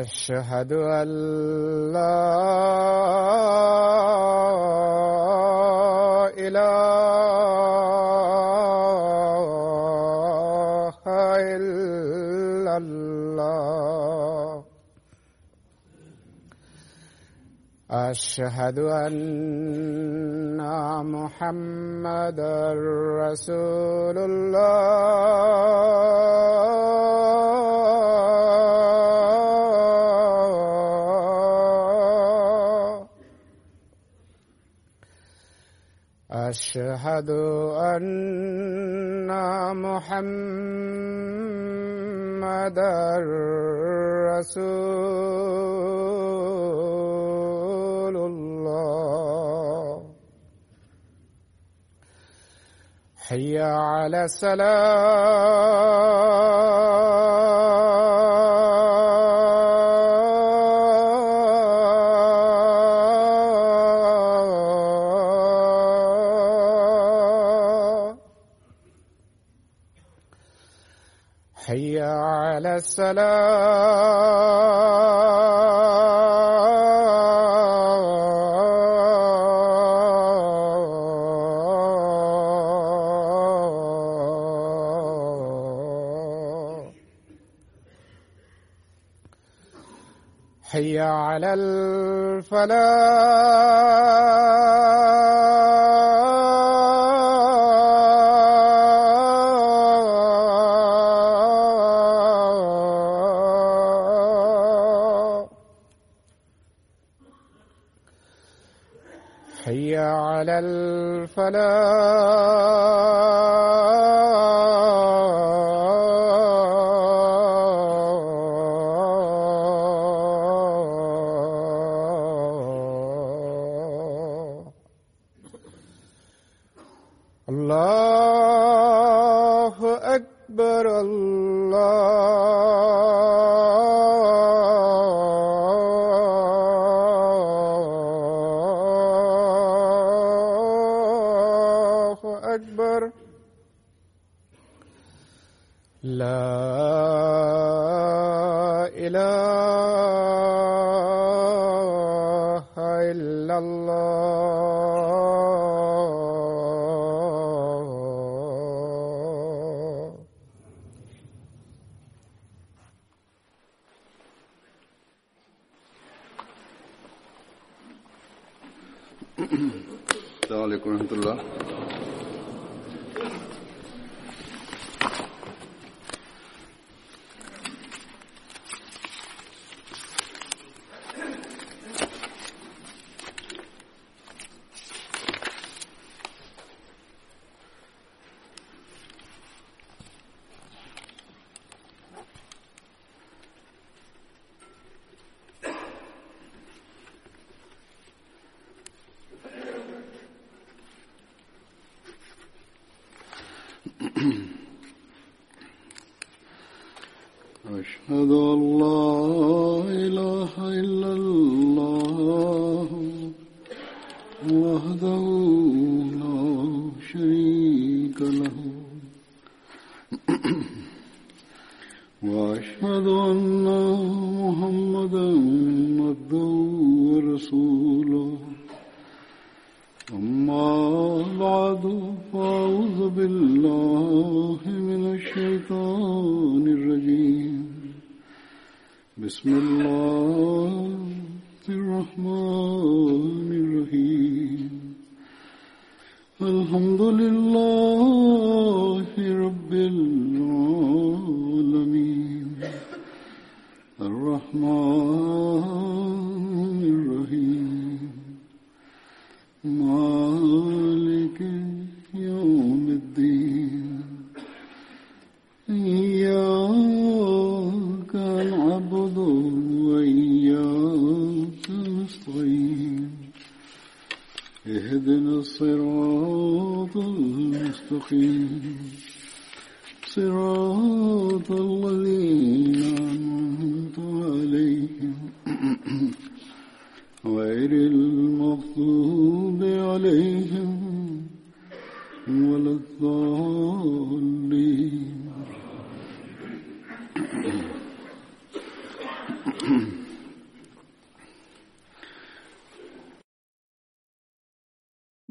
أشهد ان لا اله الا الله اشهد ان محمد رسول الله أشهد أن محمدا رسول الله حي على السلام السلام حي على الفلاح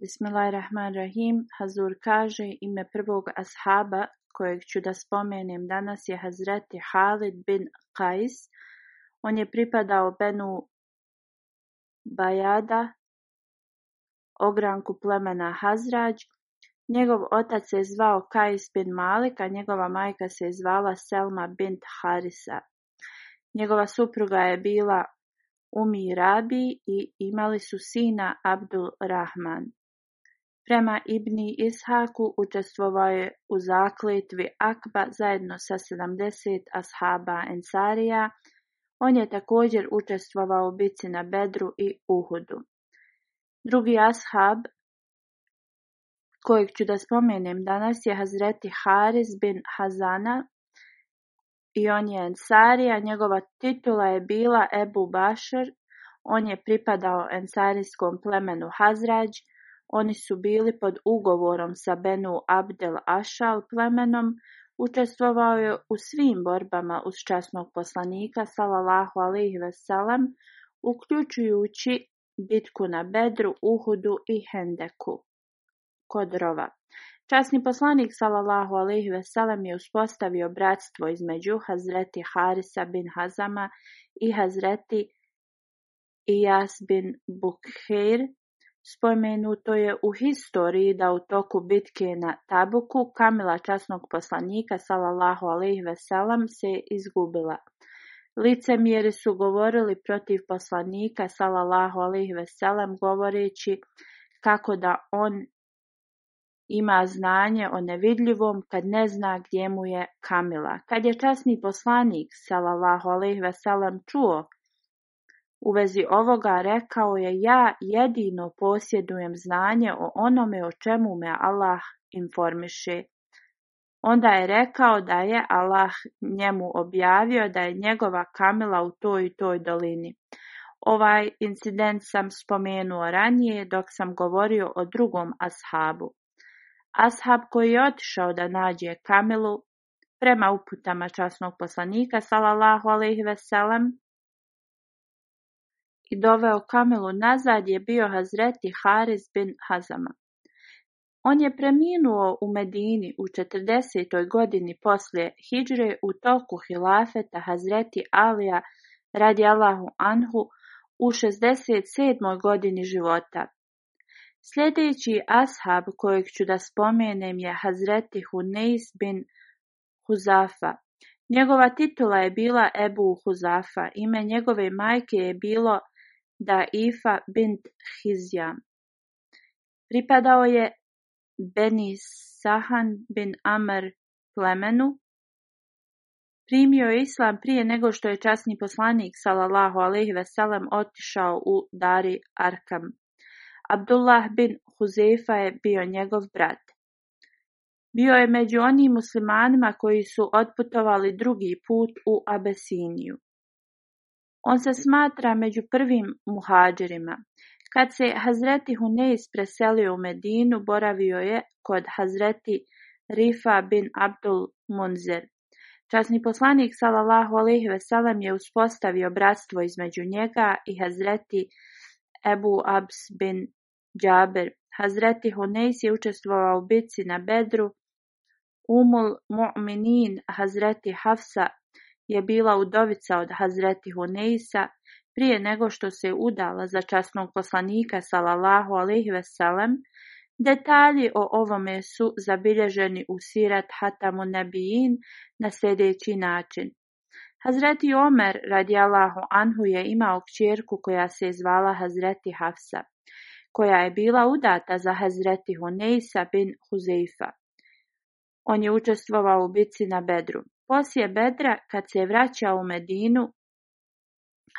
Bismillahirrahmanirrahim. Hazur kaže ime prvog ashaba kojeg ću da spomenem danas je Hazreti Halid bin Qais. On je pripadao Benu Bajada, ogranku plemena Hazrađ. Njegov otac se zvao Kais bin Malik, a njegova majka se zvala Selma bint Harisa. Njegova supruga je bila Umi Rabi i imali su sina Abdul Rahman. Prema Ibni Ishaku učestvovao je u zakletvi Akba zajedno sa 70 ashaba Ensarija. On je također učestvovao u bici na Bedru i Uhudu. Drugi ashab kojeg ću da spomenem danas je Hazreti Haris bin Hazana i on je ensarija, njegova titula je bila Ebu Bašer, on je pripadao ensarijskom plemenu Hazrađ, oni su bili pod ugovorom sa Benu Abdel Ašal plemenom, učestvovao je u svim borbama uz časnog poslanika Salalahu alih veselam, uključujući bitku na Bedru, Uhudu i Hendeku kod rova. Časni poslanik sallallahu alejhi ve je uspostavio bratstvo između Hazreti Harisa bin Hazama i Hazreti Ijas bin Bukheir. Spomenuto je u historiji da u toku bitke na Tabuku kamila časnog poslanika sallallahu alejhi ve se izgubila. Licemjeri su govorili protiv poslanika sallallahu alejhi ve govoreći kako da on ima znanje o nevidljivom kad ne zna gdje mu je kamila. Kad je časni poslanik, salallahu alaihi veselam, čuo u vezi ovoga rekao je ja jedino posjedujem znanje o onome o čemu me Allah informiše. Onda je rekao da je Allah njemu objavio da je njegova kamila u toj i toj dolini. Ovaj incident sam spomenuo ranije dok sam govorio o drugom ashabu ashab koji je otišao da nađe Kamilu, prema uputama časnog poslanika sallallahu alaihi veselem, i doveo Kamilu nazad je bio Hazreti Haris bin Hazama. On je preminuo u Medini u 40. godini poslije Hidžre u toku hilafeta Hazreti Alija radi Allahu Anhu u 67. godini života. Sljedeći ashab kojeg ću da spomenem je Hazreti Huneis bin Huzafa. Njegova titula je bila Ebu Huzafa. Ime njegove majke je bilo Daifa bint Hizjam. Pripadao je Beni Sahan bin Amr plemenu. Primio je islam prije nego što je časni poslanik sallallahu alejhi ve otišao u Dari Arkam. Abdullah bin Huzeifa je bio njegov brat. Bio je među onim muslimanima koji su otputovali drugi put u Abesiniju. On se smatra među prvim muhađerima. Kad se Hazreti Huneis preselio u Medinu, boravio je kod Hazreti Rifa bin Abdul Munzer. Časni poslanik sallallahu alejhi ve je uspostavio bratstvo između njega i Hazreti Ebu Abs bin Džaber, Hazreti Huneys je učestvovao u bitci na Bedru, Umul Mu'minin Hazreti Hafsa je bila udovica od Hazreti Huneysa prije nego što se udala za časnog poslanika salallahu alaihi veselem, detalji o ovome su zabilježeni u sirat Hatamu Nebijin na sljedeći način. Hazreti Omer radijalahu anhu je imao kćerku koja se zvala Hazreti Hafsa koja je bila udata za Hazreti Huneisa bin Huzeifa. On je učestvovao u bitci na Bedru. Poslije Bedra, kad se je vraćao u Medinu,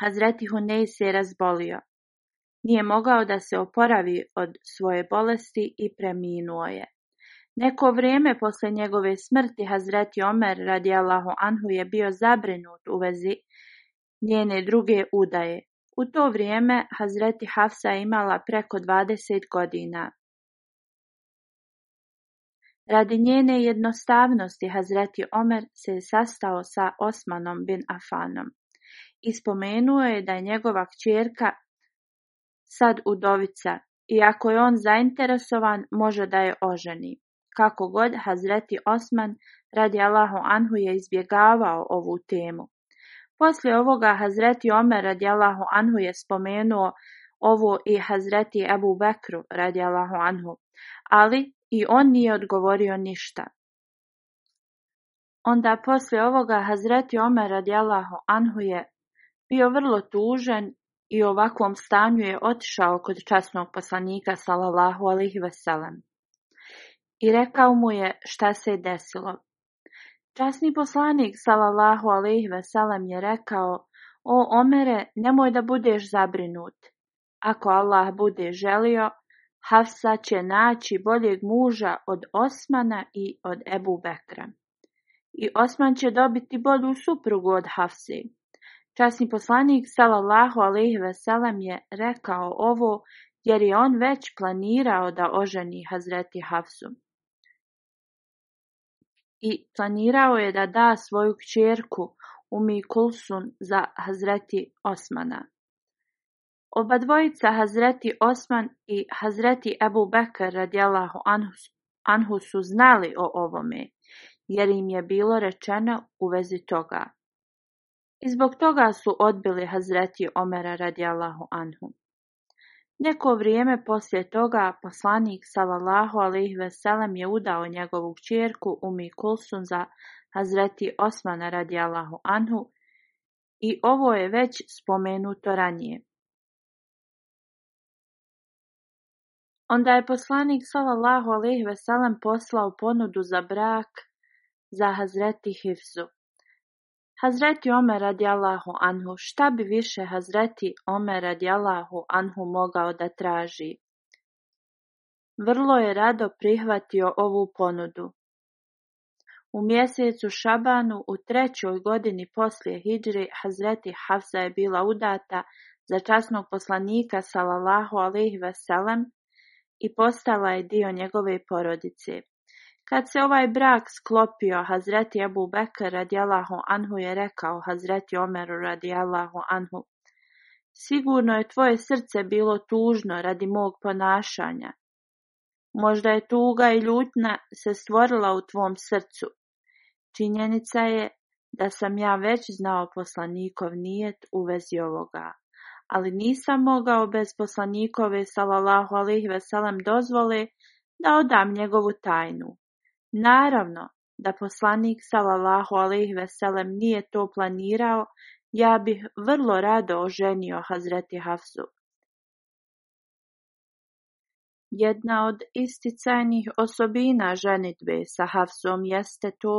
Hazreti Huneis je razbolio. Nije mogao da se oporavi od svoje bolesti i preminuo je. Neko vrijeme posle njegove smrti Hazreti Omer radijallahu anhu je bio zabrinut u vezi njene druge udaje. U to vrijeme Hazreti Hafsa je imala preko 20 godina. Radi njene jednostavnosti Hazreti Omer se je sastao sa Osmanom bin Afanom. Ispomenuo je da je njegova kćerka sad udovica i ako je on zainteresovan može da je oženi. Kako god Hazreti Osman radi Allahu Anhu je izbjegavao ovu temu. Poslije ovoga Hazreti Omer radijallahu anhu je spomenuo ovo i Hazreti Ebu Bekru radijallahu anhu, ali i on nije odgovorio ništa. Onda poslije ovoga Hazreti Omer radijallahu anhu je bio vrlo tužen i u ovakvom stanju je otišao kod časnog poslanika sallallahu alihi veselem. I rekao mu je šta se je desilo. Časni poslanik salallahu alih ve je rekao: O Omere, nemoj da budeš zabrinut. Ako Allah bude želio, Hafsa će naći boljeg muža od Osmana i od Ebu Bekra. I Osman će dobiti bolju suprugu od Hafse. Časni poslanik salallahu alih ve je rekao ovo jer je on već planirao da oženi Hazreti Hafsu. I planirao je da da svoju kćerku u mikulsun za Hazreti Osmana. dvojica Hazreti Osman i Hazreti Ebu Bekr radijalahu anhu su znali o ovome, jer im je bilo rečeno u vezi toga. I zbog toga su odbili Hazreti Omera radijalahu anhu. Neko vrijeme poslije toga poslanik sallallahu alejhi ve je udao njegovu kćerku Umi Kulsum za Hazreti Osmana Allahu anhu i ovo je već spomenuto ranije. Onda je poslanik sallallahu alejhi ve poslao ponudu za brak za Hazreti Hifzu. Hazreti Omer radijallahu anhu, šta bi više Hazreti Omer radijallahu anhu mogao da traži? Vrlo je rado prihvatio ovu ponudu. U mjesecu Šabanu u trećoj godini poslije Hidžri Hazreti Hafsa je bila udata za časnog poslanika salallahu alaihi veselem i postala je dio njegove porodice. Kad se ovaj brak sklopio, Hazreti Ebu Bekr radijalahu anhu je rekao Hazreti Omeru radijalahu anhu, sigurno je tvoje srce bilo tužno radi mog ponašanja. Možda je tuga i ljutna se stvorila u tvom srcu. Činjenica je da sam ja već znao poslanikov nijet u vezi ovoga, ali nisam mogao bez poslanikove salallahu alih veselem dozvole da odam njegovu tajnu. Naravno da poslanik sallallahu alejhi Veselem nije to planirao, ja bih vrlo rado oženio Hazreti Hafsu. Jedna od isticajnih osobina ženitbe sa Hafsom jeste to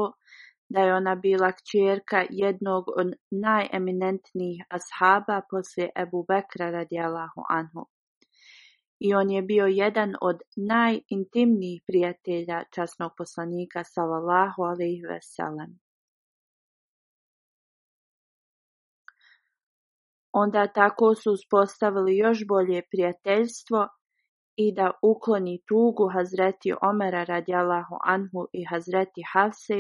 da je ona bila kćerka jednog od najeminentnijih ashaba poslije Ebu Bekra radijalahu anhu i on je bio jedan od najintimnijih prijatelja časnog poslanika sallallahu ve sellem. Onda tako su uspostavili još bolje prijateljstvo i da ukloni tugu Hazreti Omera radijalahu anhu i Hazreti Hafse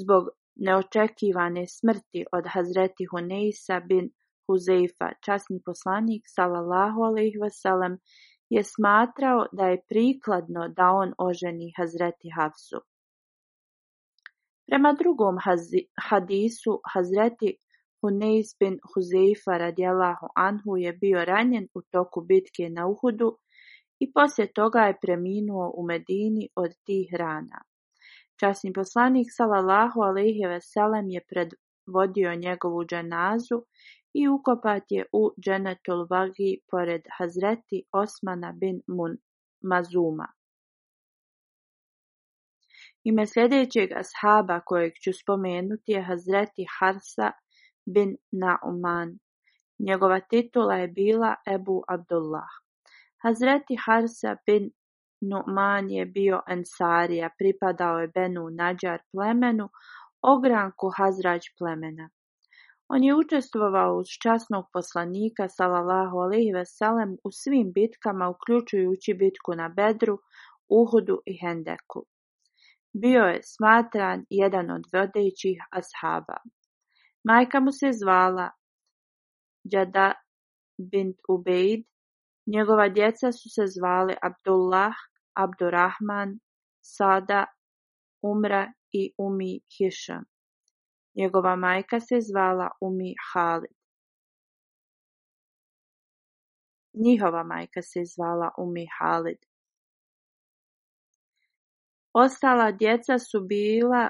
zbog neočekivane smrti od Hazreti Huneisa bin Huzeifa, časni poslanik sallallahu alaihi wasallam, je smatrao da je prikladno da on oženi Hazreti Hafsu. Prema drugom hadisu, Hazreti Huneis bin Huzeifa radijalahu anhu je bio ranjen u toku bitke na Uhudu i poslije toga je preminuo u Medini od tih rana. Časni poslanik sallallahu alaihi je predvodio njegovu džanazu i ukopat je u Dženetul Vagi pored Hazreti Osmana bin Mun Mazuma. Ime sljedećeg ashaba kojeg ću spomenuti je Hazreti Harsa bin Nauman. Njegova titula je bila Ebu Abdullah. Hazreti Harsa bin Numan je bio Ensarija, pripadao je Benu Nađar plemenu, ogranku Hazrađ plemena. On je učestvovao uz časnog poslanika sallallahu alejhi veselem u svim bitkama uključujući bitku na Bedru, Uhudu i Hendeku. Bio je smatran jedan od vodećih ashaba. Majka mu se zvala Džada bint Ubeid, njegova djeca su se zvali Abdullah, Abdurrahman, Sada, Umra i Umi Hišan. Njegova majka se zvala Umi Halid. Njihova majka se zvala Umi Halid. Ostala djeca su bila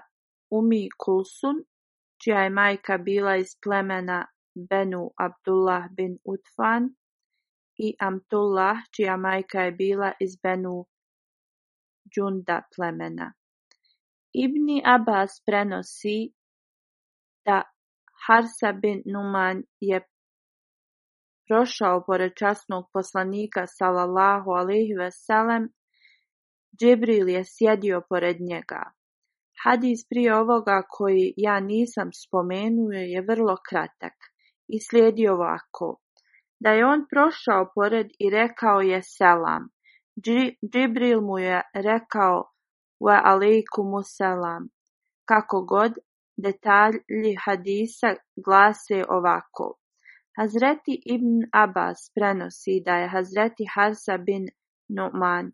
Umi Kulsun, čija je majka bila iz plemena Benu Abdullah bin Utfan i Amtullah, čija majka je bila iz Benu Džunda plemena. Ibni Abbas prenosi da Harsa bin Numan je prošao pored časnog poslanika sallallahu alejhi ve sellem, Džibril je sjedio pored njega. Hadis prije ovoga koji ja nisam spomenuo je vrlo kratak i slijedi ovako. Da je on prošao pored i rekao je selam. Džibril mu je rekao wa alaikumu selam. Kako god, Detalji hadisa glase ovako: Hazreti Ibn Abbas prenosi da je Hazreti Harsa bin Nu'man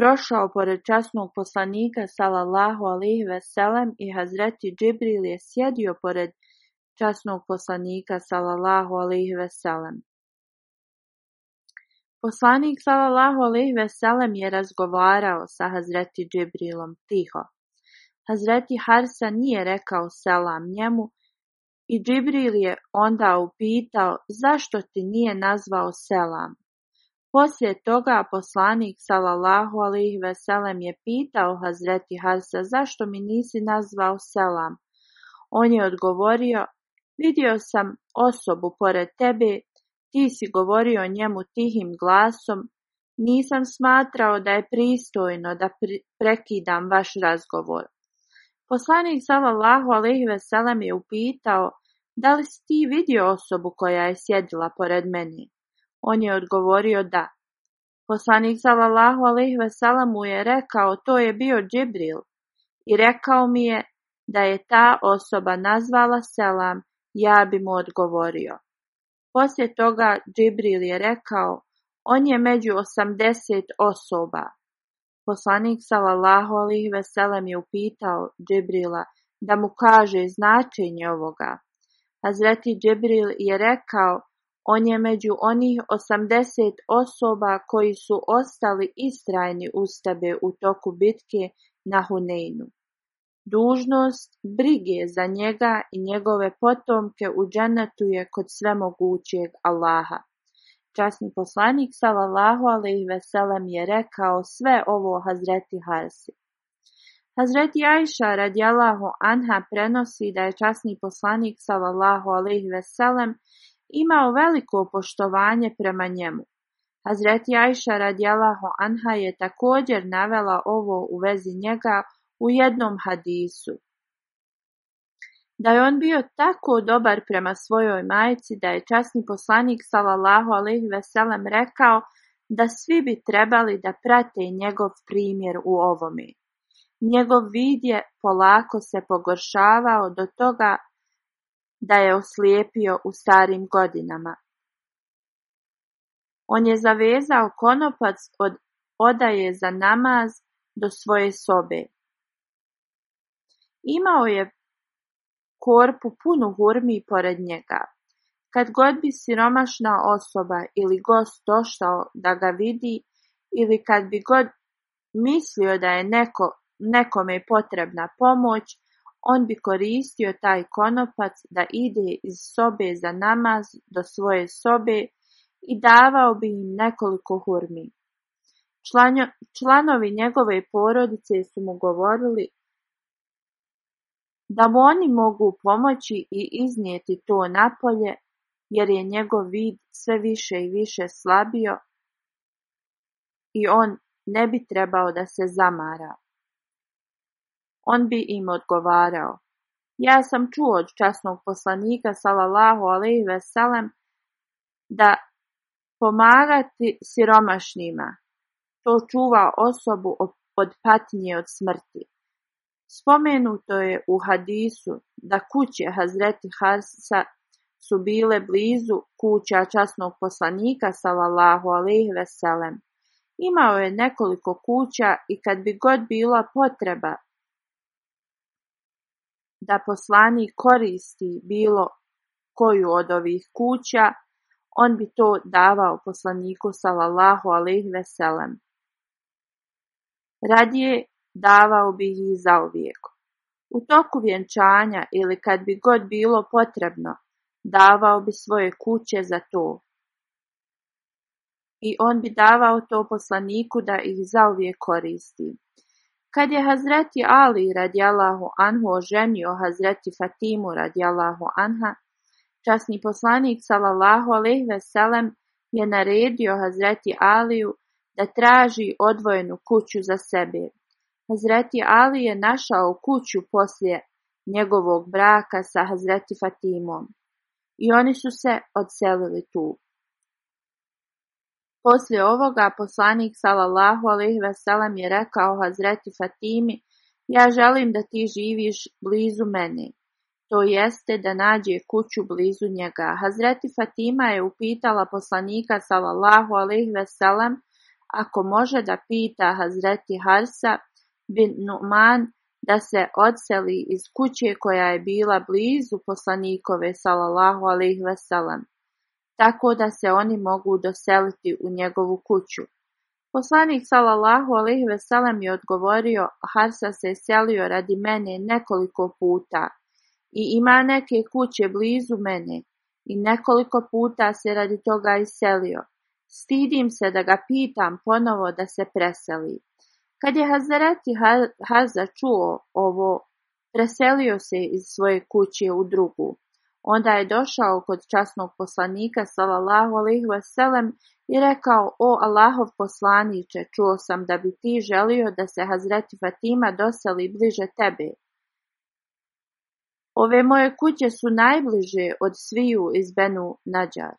prošao pored časnog poslanika sallallahu alihi veselem i Hazreti Džibril je sjedio pored časnog poslanika sallallahu alihi veselem. Poslanik sallallahu alihi veselem je razgovarao sa Hazreti Džibrilom tiho. Hazreti Harsa nije rekao selam njemu i Džibril je onda upitao zašto ti nije nazvao selam. Poslije toga poslanik sallallahu ve veselem je pitao Hazreti Harsa zašto mi nisi nazvao selam. On je odgovorio, vidio sam osobu pored tebe, ti si govorio njemu tihim glasom, nisam smatrao da je pristojno da prekidam vaš razgovor. Poslanik sallallahu alejhi ve sellem je upitao: "Da li si ti vidio osobu koja je sjedila pored mene?" On je odgovorio: "Da." Poslanik sallallahu alejhi ve sellem mu je rekao: "To je bio Džibril." I rekao mi je da je ta osoba nazvala selam, ja bi mu odgovorio. Poslije toga Džibril je rekao: "On je među 80 osoba." Poslanik Salallahu alih Veselem je upitao Džibrila da mu kaže značenje ovoga. Hazreti Džibril je rekao, on je među onih 80 osoba koji su ostali istrajni ustabe u toku bitke na Huneinu. Dužnost brige za njega i njegove potomke u dženetu je kod svemogućeg Allaha. Časni poslanik sallallahu ve veselem je rekao sve ovo Hazreti Harsi. Hazreti Ajša radijallahu anha prenosi da je časni poslanik sallallahu ve veselem imao veliko poštovanje prema njemu. Hazreti Ajša radijallahu anha je također navela ovo u vezi njega u jednom hadisu da je on bio tako dobar prema svojoj majci da je časni poslanik sallallahu alejhi Veselem rekao da svi bi trebali da prate njegov primjer u ovome. Njegov vid je polako se pogoršavao do toga da je oslijepio u starim godinama. On je zavezao konopac od odaje za namaz do svoje sobe. Imao je korpu puno hurmi pored njega. Kad god bi siromašna osoba ili gost došao da ga vidi ili kad bi god mislio da je neko, nekome potrebna pomoć, on bi koristio taj konopac da ide iz sobe za namaz do svoje sobe i davao bi im nekoliko hurmi. Članovi njegove porodice su mu govorili da mu oni mogu pomoći i iznijeti to napolje, jer je njegov vid sve više i više slabio i on ne bi trebao da se zamara. On bi im odgovarao. Ja sam čuo od časnog poslanika salalahu alaihi veselem da pomagati siromašnima to čuva osobu od patnje od smrti. Spomenuto je u hadisu da kuće Hazreti Harsa su bile blizu kuća časnog poslanika sallallahu alejhi ve Imao je nekoliko kuća i kad bi god bila potreba da poslani koristi bilo koju od ovih kuća, on bi to davao poslaniku sallallahu alejhi ve sellem. Radije davao bi ih uvijek. U toku vjenčanja ili kad bi god bilo potrebno, davao bi svoje kuće za to. I on bi davao to poslaniku da ih zauvijek koristi. Kad je Hazreti Ali radijalahu anhu oženio Hazreti Fatimu radijalahu anha, časni poslanik salallahu alaihi veselem je naredio Hazreti Aliju da traži odvojenu kuću za sebe. Hazreti Ali je našao kuću poslije njegovog braka sa Hazreti Fatimom i oni su se odselili tu. Poslije ovoga poslanik sallallahu alih ve je rekao Hazreti Fatimi: "Ja želim da ti živiš blizu mene." To jeste da nađe kuću blizu njega. Hazreti Fatima je upitala poslanika sallallahu alih ve ako može da pita Hazreti Harsa bin Nu'man da se odseli iz kuće koja je bila blizu poslanikove salallahu alaihi veselam, tako da se oni mogu doseliti u njegovu kuću. Poslanik salallahu alaihi veselam je odgovorio, Harsa se selio radi mene nekoliko puta i ima neke kuće blizu mene i nekoliko puta se radi toga iselio. Stidim se da ga pitam ponovo da se preseli. Kad je Hazreti Haza čuo ovo, preselio se iz svoje kuće u drugu. Onda je došao kod časnog poslanika sallallahu alejhi ve i rekao: "O Allahov poslanice, čuo sam da bi ti želio da se Hazreti Fatima doseli bliže tebe. Ove moje kuće su najbliže od sviju iz Benu Nađar.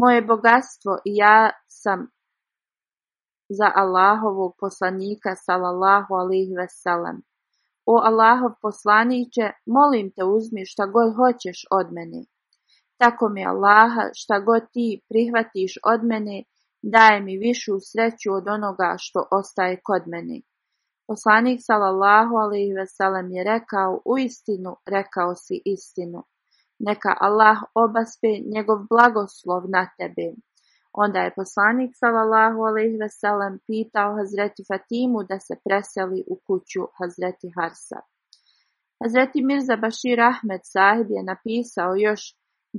Moje bogatstvo i ja sam za Allahovog poslanika sallallahu alaihi veselem. O Allahov poslaniće, molim te uzmi šta god hoćeš od mene. Tako mi Allaha, šta god ti prihvatiš od mene, daje mi višu sreću od onoga što ostaje kod mene. Poslanik sallallahu alaihi veselem je rekao, u istinu rekao si istinu. Neka Allah obaspe njegov blagoslov na tebi. Onda je poslanik sallallahu alejhi ve sellem pitao Hazreti Fatimu da se preseli u kuću Hazreti Harsa. Hazreti Mirza Bashir Ahmed sahib je napisao još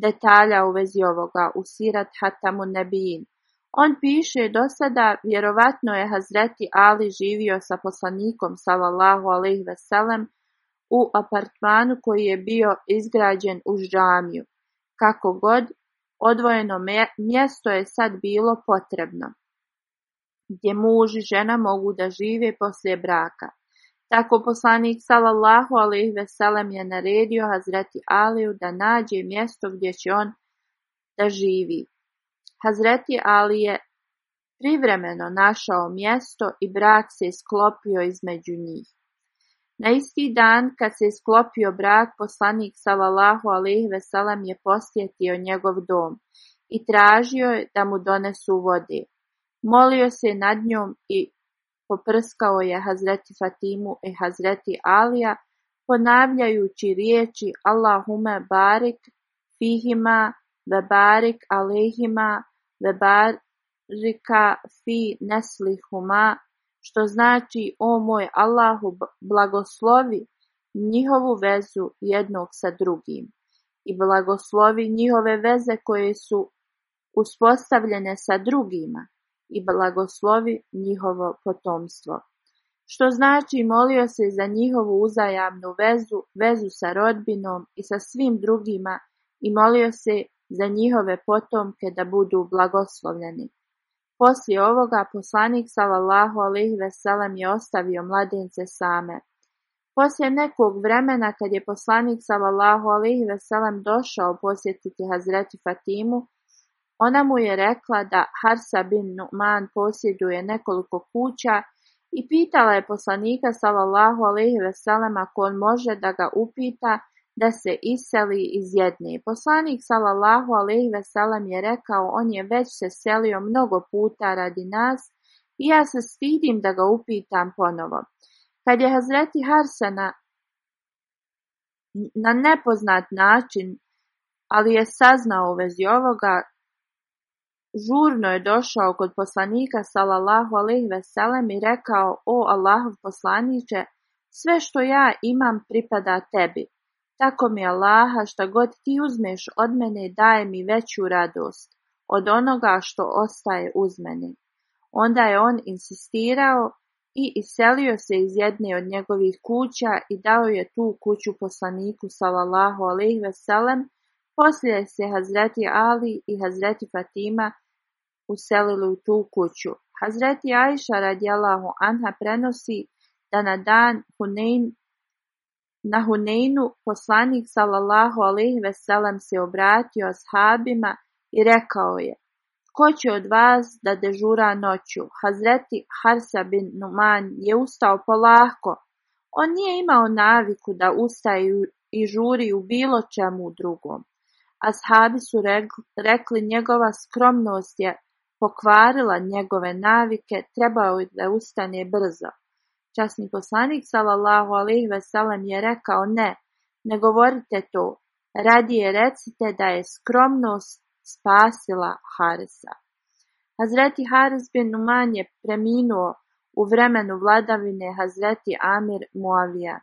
detalja u vezi ovoga u Sirat Hatamu Nebijin. On piše do sada vjerovatno je Hazreti Ali živio sa poslanikom sallallahu alejhi ve sellem u apartmanu koji je bio izgrađen u džamiju. Kako god, Odvojeno mjesto je sad bilo potrebno, gdje muž i žena mogu da žive poslije braka. Tako poslanik sallallahu ve veselem je naredio Hazreti Aliju da nađe mjesto gdje će on da živi. Hazreti Ali je privremeno našao mjesto i brak se sklopio između njih. Na isti dan kad se isklopio brak, poslanik sallallahu alejhi ve je posjetio njegov dom i tražio je da mu donesu vode. Molio se nad njom i poprskao je Hazreti Fatimu i Hazreti Alija, ponavljajući riječi Allahume barik fihima ve barik alehima ve barika fi neslihuma što znači O moj Allahu blagoslovi njihovu vezu jednog sa drugim i blagoslovi njihove veze koje su uspostavljene sa drugima i blagoslovi njihovo potomstvo. Što znači molio se za njihovu uzajamnu vezu, vezu sa rodbinom i sa svim drugima i molio se za njihove potomke da budu blagoslovljeni. Poslije ovoga poslanik sallallahu alejhi ve je ostavio mladince same. Poslije nekog vremena kad je poslanik sallallahu alejhi ve došao posjetiti Hazreti Fatimu, ona mu je rekla da Harsa bin Numan posjeduje nekoliko kuća i pitala je poslanika sallallahu alejhi ve ako on može da ga upita da se iseli iz jedne. Poslanik sallallahu alejhi ve je rekao on je već se selio mnogo puta radi nas i ja se stidim da ga upitam ponovo. Kad je Hazreti Harsana na nepoznat način, ali je saznao u vezi ovoga, žurno je došao kod poslanika sallallahu alejhi i rekao: "O Allahov poslaniće, sve što ja imam pripada tebi." Tako mi Allaha šta god ti uzmeš od mene daje mi veću radost od onoga što ostaje uz mene. Onda je on insistirao i iselio se iz jedne od njegovih kuća i dao je tu kuću poslaniku sallallahu alejhi ve Poslije se Hazreti Ali i Hazreti Fatima uselili u tu kuću. Hazreti Ajša radijallahu anha prenosi da na dan Hunayn, na Hunejnu poslanik sallallahu alejhi ve se obratio ashabima i rekao je: ko će od vas da dežura noću? Hazreti Harsa bin Numan je ustao polako. On nije imao naviku da ustaje i žuri u bilo čemu drugom. Ashabi su rekli njegova skromnost je pokvarila njegove navike, trebao je da ustane brzo. Časni poslanik sallallahu ve sellem je rekao ne, ne govorite to, radije recite da je skromnost spasila Harisa. Hazreti Haris bin Numan je preminuo u vremenu vladavine Hazreti Amir Muavija.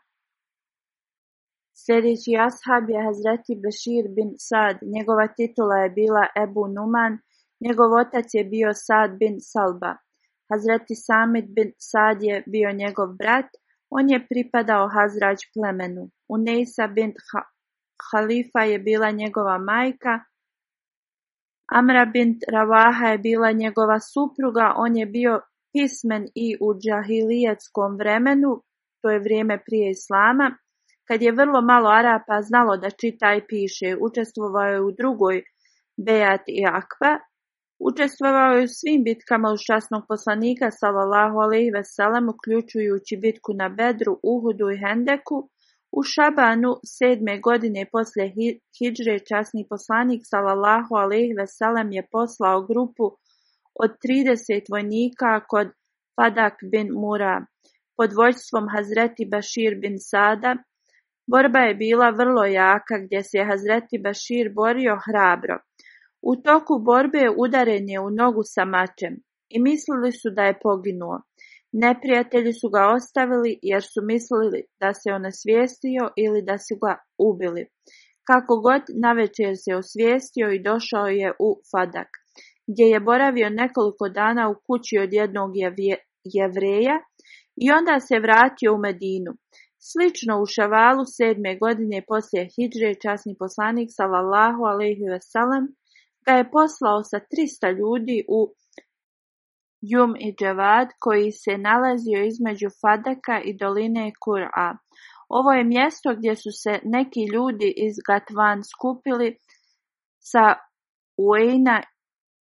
Sljedeći ashab je Hazreti Bešir bin Sad, njegova titula je bila Ebu Numan, njegov otac je bio Sad bin Salba. Hazreti Samit bin Sad je bio njegov brat, on je pripadao Hazrađ plemenu. Unejsa bin Khalifa je bila njegova majka, Amra bin Ravaha je bila njegova supruga, on je bio pismen i u džahilijetskom vremenu, to je vrijeme prije islama, kad je vrlo malo Arapa znalo da čita i piše, učestvovao je u drugoj Bejat i Akva, Učestvovao je u svim bitkama uz časnog poslanika sallallahu alejhi ve uključujući bitku na Bedru, Uhudu i Hendeku. U Šabanu sedme godine poslije hidžre časni poslanik sallallahu alejhi ve je poslao grupu od 30 vojnika kod Fadak bin Mura pod vojstvom Hazreti Bashir bin Sada. Borba je bila vrlo jaka gdje se je Hazreti Bashir borio hrabro. U toku borbe udaren je u nogu sa mačem i mislili su da je poginuo. Neprijatelji su ga ostavili jer su mislili da se onesvijestio ili da su ga ubili. Kako god, navečer se osvijestio i došao je u Fadak, gdje je boravio nekoliko dana u kući od jednog jevreja i onda se vratio u Medinu. Slično u Šavalu sedme godine poslije Hidže časni poslanik salallahu alejhi ve ga je poslao sa 300 ljudi u Jum i Džavad, koji se nalazio između Fadaka i doline Kur'a. Ovo je mjesto gdje su se neki ljudi iz Gatvan skupili sa Uejna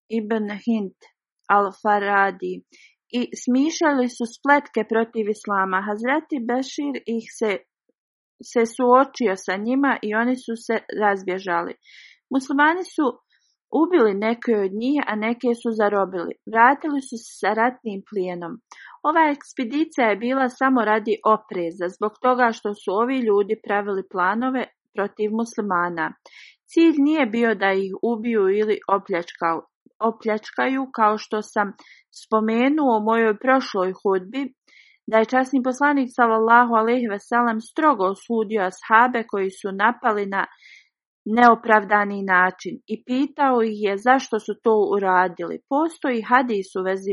ibn Hind al-Faradi i smišali su spletke protiv islama. Hazreti Bešir ih se, se suočio sa njima i oni su se razbježali. Muslimani su ubili neke od njih, a neke su zarobili. Vratili su se sa ratnim plijenom. Ova ekspedicija je bila samo radi opreza, zbog toga što su ovi ljudi pravili planove protiv muslimana. Cilj nije bio da ih ubiju ili opljačkaju, kao što sam spomenuo u mojoj prošloj hudbi, da je časni poslanik s.a.v. strogo osudio ashabe koji su napali na neopravdani način i pitao ih je zašto su to uradili. Postoji hadis u vezi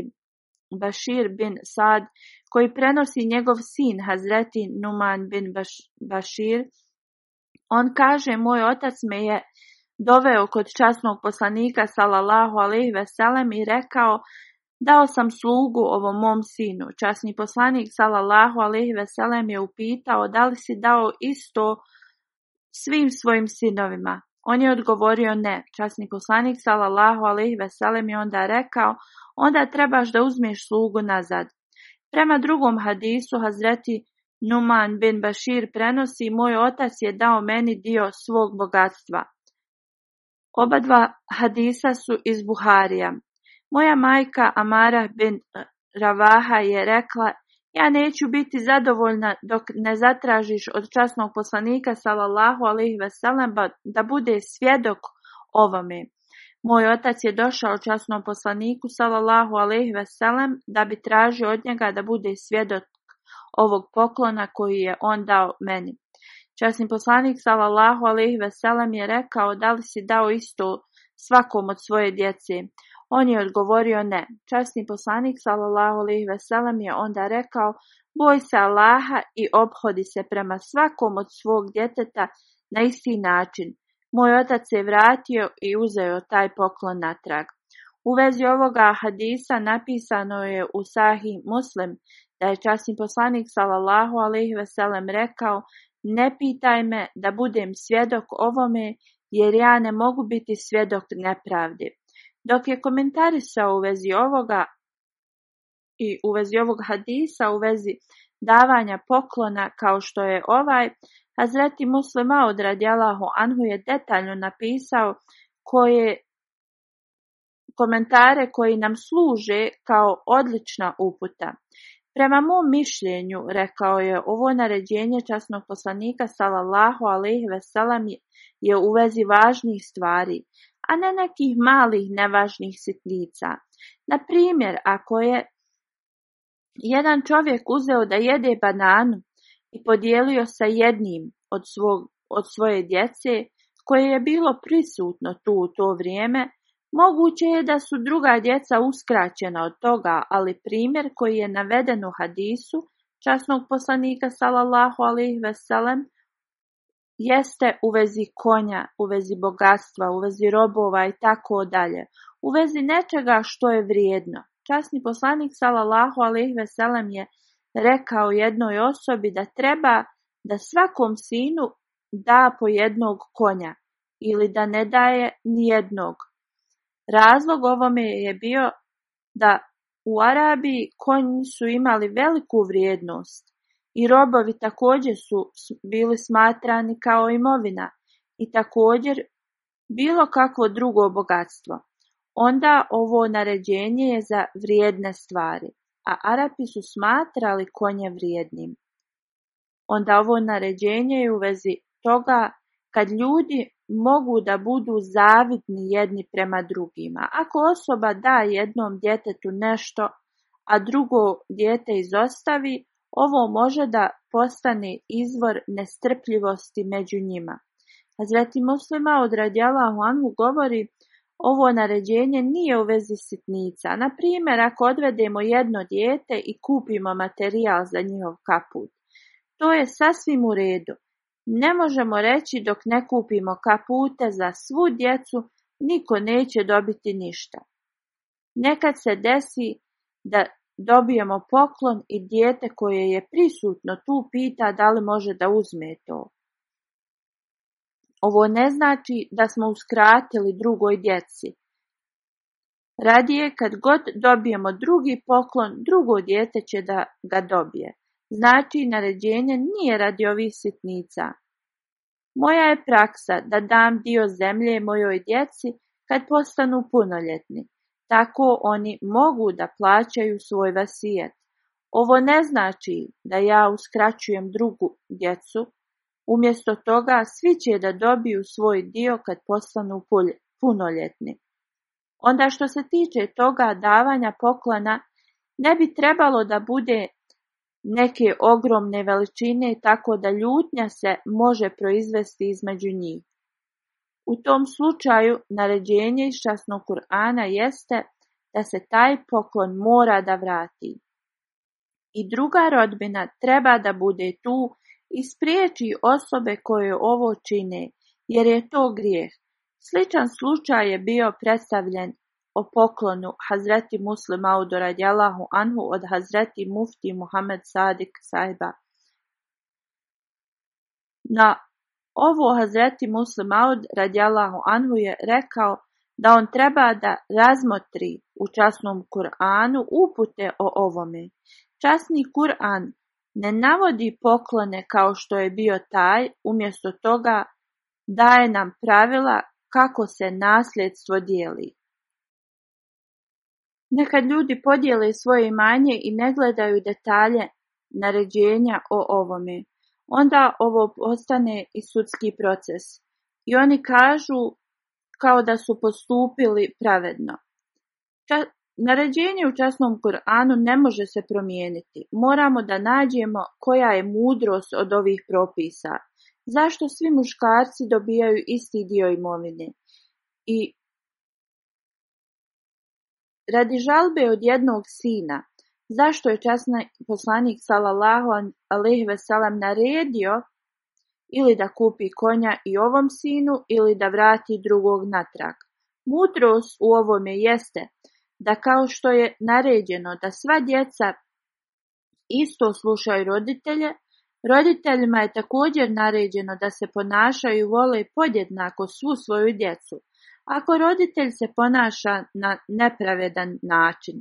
Bashir bin Sad koji prenosi njegov sin Hazreti Numan bin Bashir. On kaže, moj otac me je doveo kod časnog poslanika salallahu alaihi veselem i rekao, dao sam slugu ovom mom sinu. Časni poslanik salallahu alaihi veselem je upitao, da li si dao isto svim svojim sinovima. On je odgovorio ne. Časni poslanik sallallahu alaihi veselem je onda rekao, onda trebaš da uzmiš slugu nazad. Prema drugom hadisu Hazreti Numan bin Bashir prenosi moj otac je dao meni dio svog bogatstva. Oba dva hadisa su iz Buharija. Moja majka Amara bin Ravaha je rekla ja neću biti zadovoljna dok ne zatražiš od časnog poslanika sallallahu alejhi ve da bude svjedok ovome. Moj otac je došao časnom poslaniku sallallahu alejhi ve da bi tražio od njega da bude svjedok ovog poklona koji je on dao meni. Časni poslanik sallallahu alejhi ve je rekao da li si dao isto svakom od svoje djece. On je odgovorio ne. Časni poslanik sallallahu alejhi ve sellem je onda rekao: "Boj se Allaha i obhodi se prema svakom od svog djeteta na isti način." Moj otac se vratio i uzeo taj poklon natrag. U vezi ovoga hadisa napisano je u sahi Muslim da je časni poslanik sallallahu alejhi ve sellem rekao: "Ne pitaj me da budem svjedok ovome jer ja ne mogu biti svjedok nepravdi. Dok je komentarisao u vezi ovoga i u vezi ovog hadisa, u vezi davanja poklona kao što je ovaj, Hazreti Muslima od radijalahu Anhu je detaljno napisao koje komentare koji nam služe kao odlična uputa. Prema mom mišljenju, rekao je, ovo naređenje časnog poslanika sallallahu alejhi je u vezi važnih stvari, a ne nekih malih nevažnih sitnica. Na primjer, ako je jedan čovjek uzeo da jede bananu i podijelio sa jednim od, svog, od svoje djece koje je bilo prisutno tu u to vrijeme, Moguće je da su druga djeca uskraćena od toga, ali primjer koji je naveden u hadisu časnog poslanika sallallahu alejhi ve jeste u vezi konja, u vezi bogatstva, u vezi robova i tako dalje, u vezi nečega što je vrijedno. Časni poslanik salalahu alejhi je rekao jednoj osobi da treba da svakom sinu da po jednog konja ili da ne daje ni jednog. Razlog ovome je bio da u Arabiji konji su imali veliku vrijednost. I robovi također su bili smatrani kao imovina i također bilo kakvo drugo bogatstvo. Onda ovo naređenje je za vrijedne stvari, a Arapi su smatrali konje vrijednim. Onda ovo naređenje je u vezi toga kad ljudi mogu da budu zavidni jedni prema drugima. Ako osoba da jednom djetetu nešto, a drugo dijete izostavi, ovo može da postane izvor nestrpljivosti među njima. Hazreti muslima od Radjala Huanhu govori ovo naređenje nije u vezi sitnica. Na primjer, ako odvedemo jedno dijete i kupimo materijal za njihov kaput, to je sasvim u redu. Ne možemo reći dok ne kupimo kapute za svu djecu, niko neće dobiti ništa. Nekad se desi da Dobijemo poklon i dijete koje je prisutno tu pita da li može da uzme to. Ovo ne znači da smo uskratili drugoj djeci. Radije kad god dobijemo drugi poklon, drugo dijete će da ga dobije. Znači, naređenje nije radi ovih sitnica. Moja je praksa da dam dio zemlje mojoj djeci kad postanu punoljetni. Tako oni mogu da plaćaju svoj vasijet. Ovo ne znači da ja uskraćujem drugu djecu. Umjesto toga svi će da dobiju svoj dio kad postanu punoljetni. Onda što se tiče toga davanja poklana, ne bi trebalo da bude neke ogromne veličine tako da ljutnja se može proizvesti između njih. U tom slučaju naređenje iz časnog Kur'ana jeste da se taj poklon mora da vrati. I druga rodbina treba da bude tu i spriječi osobe koje ovo čine, jer je to grijeh. Sličan slučaj je bio predstavljen o poklonu Hazreti Muslima u radijalahu anhu od Hazreti Mufti Muhammed Sadik Saiba. Na ovo Hazreti Musa Maud radijalahu anhu je rekao da on treba da razmotri u časnom Kur'anu upute o ovome. Časni Kur'an ne navodi poklone kao što je bio taj, umjesto toga daje nam pravila kako se nasljedstvo dijeli. Nekad ljudi podijele svoje imanje i ne gledaju detalje naređenja o ovome onda ovo postane i sudski proces. I oni kažu kao da su postupili pravedno. naređenje u časnom Koranu ne može se promijeniti. Moramo da nađemo koja je mudrost od ovih propisa. Zašto svi muškarci dobijaju isti dio imovine? I radi žalbe od jednog sina, zašto je časni poslanik sallallahu alejhi ve naredio ili da kupi konja i ovom sinu ili da vrati drugog natrag. Mudrost u ovome jeste da kao što je naređeno da sva djeca isto slušaju roditelje, roditeljima je također naređeno da se ponašaju i vole podjednako svu svoju djecu. Ako roditelj se ponaša na nepravedan način,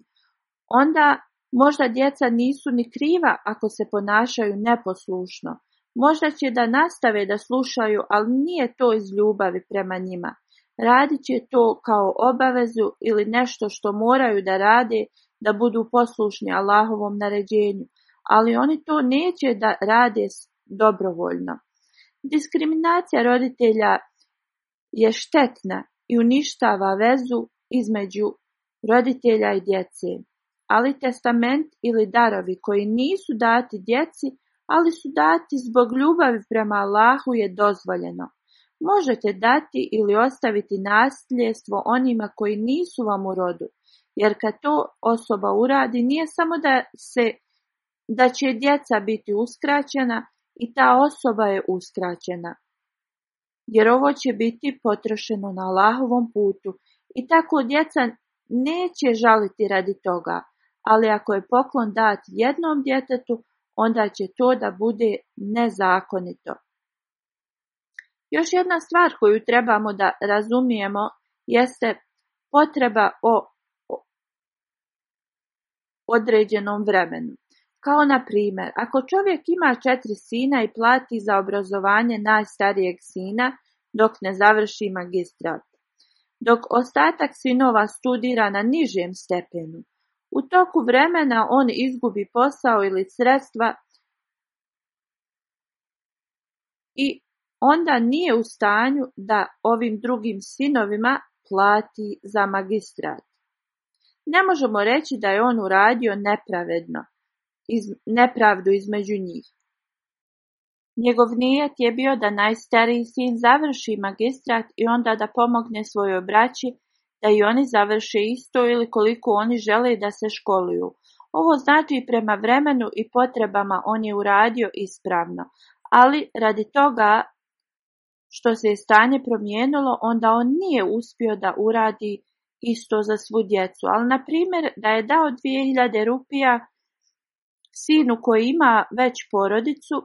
onda Možda djeca nisu ni kriva ako se ponašaju neposlušno. Možda će da nastave da slušaju, ali nije to iz ljubavi prema njima. Radit će to kao obavezu ili nešto što moraju da rade da budu poslušni Allahovom naređenju, ali oni to neće da rade dobrovoljno. Diskriminacija roditelja je štetna i uništava vezu između roditelja i djece. Ali testament ili darovi koji nisu dati djeci, ali su dati zbog ljubavi prema Allahu je dozvoljeno. Možete dati ili ostaviti nasljedstvo onima koji nisu vam u rodu, jer kad to osoba uradi nije samo da, se, da će djeca biti uskraćena i ta osoba je uskraćena. Jer ovo će biti potrošeno na Allahovom putu i tako djeca neće žaliti radi toga ali ako je poklon dat jednom djetetu, onda će to da bude nezakonito. Još jedna stvar koju trebamo da razumijemo jeste potreba o određenom vremenu. Kao na primjer, ako čovjek ima četiri sina i plati za obrazovanje najstarijeg sina dok ne završi magistrat, dok ostatak sinova studira na nižem stepenu, u toku vremena on izgubi posao ili sredstva i onda nije u stanju da ovim drugim sinovima plati za magistrat. Ne možemo reći da je on uradio nepravedno, iz, nepravdu između njih. Njegov nijet je bio da najstariji sin završi magistrat i onda da pomogne svojoj braći da i oni završe isto ili koliko oni žele da se školuju. Ovo znači prema vremenu i potrebama on je uradio ispravno, ali radi toga što se je stanje promijenilo, onda on nije uspio da uradi isto za svu djecu. Ali, na primjer, da je dao 2000 rupija sinu koji ima već porodicu,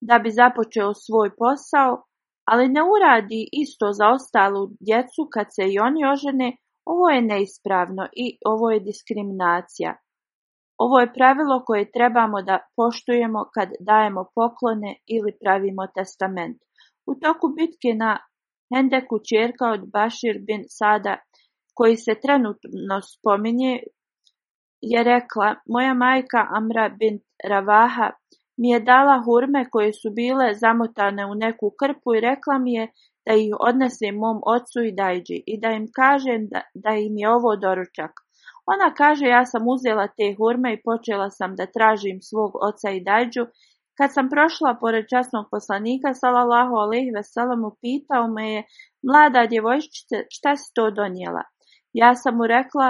da bi započeo svoj posao, ali ne uradi isto za ostalu djecu kad se i oni ožene, ovo je neispravno i ovo je diskriminacija. Ovo je pravilo koje trebamo da poštujemo kad dajemo poklone ili pravimo testament. U toku bitke na Hendeku čerka od Bashir bin Sada, koji se trenutno spominje, je rekla, moja majka Amra bin Ravaha mi je dala hurme koje su bile zamotane u neku krpu i rekla mi je da ih odnesem mom ocu i dajđi i da im kažem da, da im je ovo doručak. Ona kaže ja sam uzela te hurme i počela sam da tražim svog oca i dajđu. Kad sam prošla pored časnog poslanika, salallahu alaihi veselamu, pitao me je, mlada djevojčice, šta si to donijela? Ja sam mu rekla